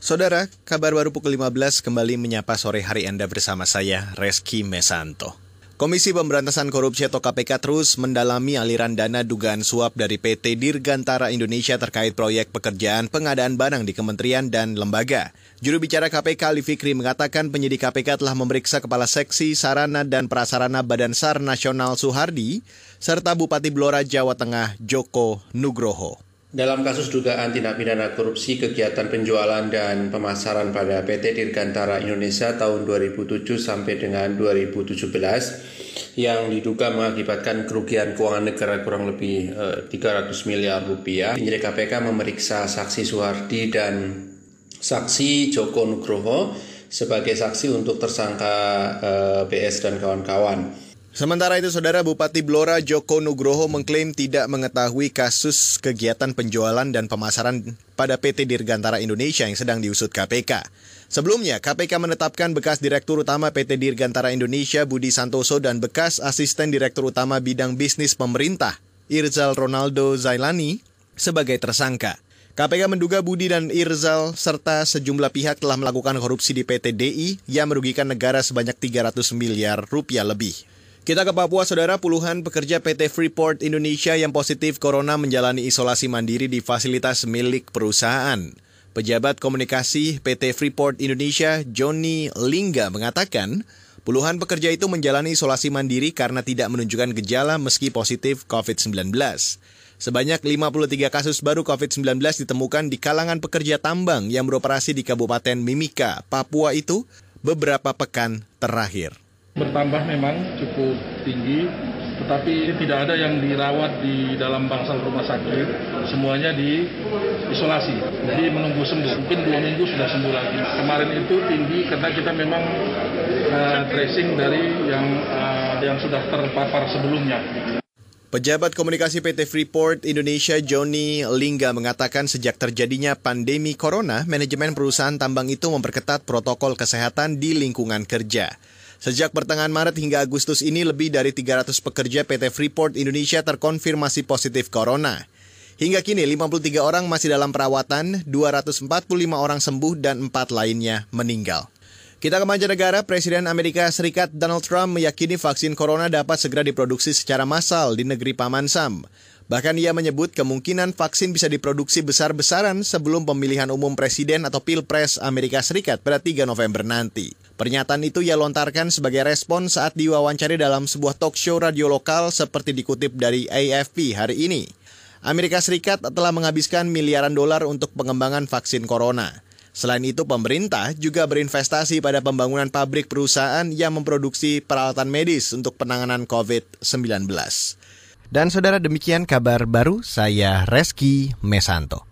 Saudara, kabar baru pukul 15 kembali menyapa sore hari Anda bersama saya, Reski Mesanto. Komisi Pemberantasan Korupsi atau KPK terus mendalami aliran dana dugaan suap dari PT Dirgantara Indonesia terkait proyek pekerjaan pengadaan barang di kementerian dan lembaga. Juru bicara KPK Ali Fikri mengatakan penyidik KPK telah memeriksa Kepala Seksi Sarana dan Prasarana Badan SAR Nasional Suhardi serta Bupati Blora Jawa Tengah Joko Nugroho. Dalam kasus dugaan tindak pidana korupsi kegiatan penjualan dan pemasaran pada PT Dirgantara Indonesia tahun 2007 sampai dengan 2017 yang diduga mengakibatkan kerugian keuangan negara kurang lebih eh, 300 miliar rupiah. Penyidik KPK memeriksa saksi Suhardi dan saksi Joko Nugroho sebagai saksi untuk tersangka eh, BS dan kawan-kawan. Sementara itu, Saudara Bupati Blora Joko Nugroho mengklaim tidak mengetahui kasus kegiatan penjualan dan pemasaran pada PT Dirgantara Indonesia yang sedang diusut KPK. Sebelumnya, KPK menetapkan bekas Direktur Utama PT Dirgantara Indonesia Budi Santoso dan bekas Asisten Direktur Utama Bidang Bisnis Pemerintah Irzal Ronaldo Zailani sebagai tersangka. KPK menduga Budi dan Irzal serta sejumlah pihak telah melakukan korupsi di PT DI yang merugikan negara sebanyak 300 miliar rupiah lebih. Kita ke Papua, saudara. Puluhan pekerja PT Freeport Indonesia yang positif corona menjalani isolasi mandiri di fasilitas milik perusahaan. Pejabat komunikasi PT Freeport Indonesia, Johnny Lingga, mengatakan puluhan pekerja itu menjalani isolasi mandiri karena tidak menunjukkan gejala meski positif COVID-19. Sebanyak 53 kasus baru COVID-19 ditemukan di kalangan pekerja tambang yang beroperasi di Kabupaten Mimika, Papua itu beberapa pekan terakhir bertambah memang cukup tinggi, tetapi tidak ada yang dirawat di dalam bangsal rumah sakit, semuanya diisolasi. Jadi menunggu sembuh, mungkin dua minggu sudah sembuh lagi. Kemarin itu tinggi karena kita memang uh, tracing dari yang uh, yang sudah terpapar sebelumnya. Pejabat komunikasi PT Freeport Indonesia Johnny Lingga mengatakan sejak terjadinya pandemi corona, manajemen perusahaan tambang itu memperketat protokol kesehatan di lingkungan kerja. Sejak pertengahan Maret hingga Agustus ini lebih dari 300 pekerja PT Freeport Indonesia terkonfirmasi positif corona. Hingga kini 53 orang masih dalam perawatan, 245 orang sembuh dan 4 lainnya meninggal. Kita ke mancanegara, Presiden Amerika Serikat Donald Trump meyakini vaksin corona dapat segera diproduksi secara massal di negeri Paman Sam. Bahkan ia menyebut kemungkinan vaksin bisa diproduksi besar-besaran sebelum pemilihan umum presiden atau pilpres Amerika Serikat pada 3 November nanti. Pernyataan itu ia lontarkan sebagai respon saat diwawancari dalam sebuah talk show radio lokal seperti dikutip dari AFP hari ini. Amerika Serikat telah menghabiskan miliaran dolar untuk pengembangan vaksin corona. Selain itu, pemerintah juga berinvestasi pada pembangunan pabrik perusahaan yang memproduksi peralatan medis untuk penanganan COVID-19. Dan saudara demikian kabar baru saya Reski Mesanto.